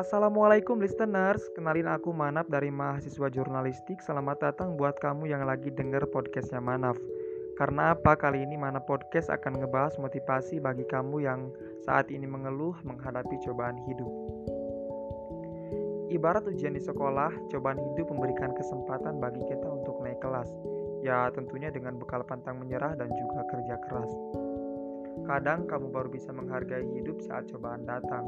Assalamualaikum listeners, kenalin aku Manap dari mahasiswa jurnalistik. Selamat datang buat kamu yang lagi denger podcastnya Manaf. Karena apa? Kali ini Manaf Podcast akan ngebahas motivasi bagi kamu yang saat ini mengeluh menghadapi cobaan hidup. Ibarat ujian di sekolah, cobaan hidup memberikan kesempatan bagi kita untuk naik kelas. Ya tentunya dengan bekal pantang menyerah dan juga kerja keras. Kadang kamu baru bisa menghargai hidup saat cobaan datang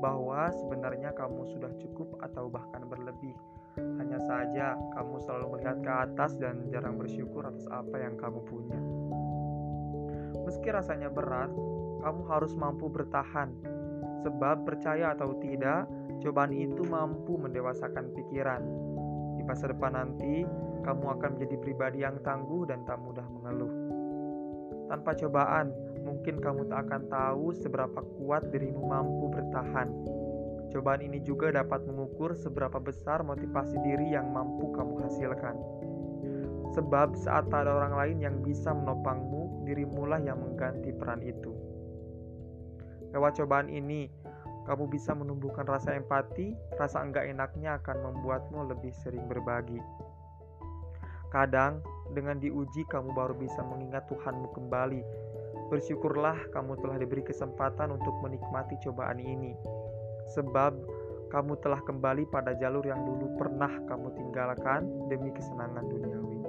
bahwa sebenarnya kamu sudah cukup atau bahkan berlebih. Hanya saja kamu selalu melihat ke atas dan jarang bersyukur atas apa yang kamu punya. Meski rasanya berat, kamu harus mampu bertahan. Sebab percaya atau tidak, cobaan itu mampu mendewasakan pikiran. Di masa depan nanti, kamu akan menjadi pribadi yang tangguh dan tak mudah mengeluh. Tanpa cobaan, mungkin kamu tak akan tahu seberapa kuat dirimu mampu bertahan. Cobaan ini juga dapat mengukur seberapa besar motivasi diri yang mampu kamu hasilkan. Sebab saat tak ada orang lain yang bisa menopangmu, dirimulah yang mengganti peran itu. Lewat cobaan ini, kamu bisa menumbuhkan rasa empati, rasa enggak enaknya akan membuatmu lebih sering berbagi. Kadang, dengan diuji kamu baru bisa mengingat Tuhanmu kembali Bersyukurlah kamu telah diberi kesempatan untuk menikmati cobaan ini, sebab kamu telah kembali pada jalur yang dulu pernah kamu tinggalkan demi kesenangan duniawi.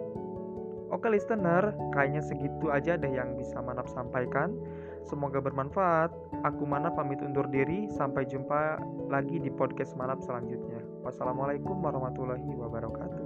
Oke listener, kayaknya segitu aja deh yang bisa Manap sampaikan. Semoga bermanfaat. Aku Manap pamit undur diri. Sampai jumpa lagi di podcast Manap selanjutnya. Wassalamualaikum warahmatullahi wabarakatuh.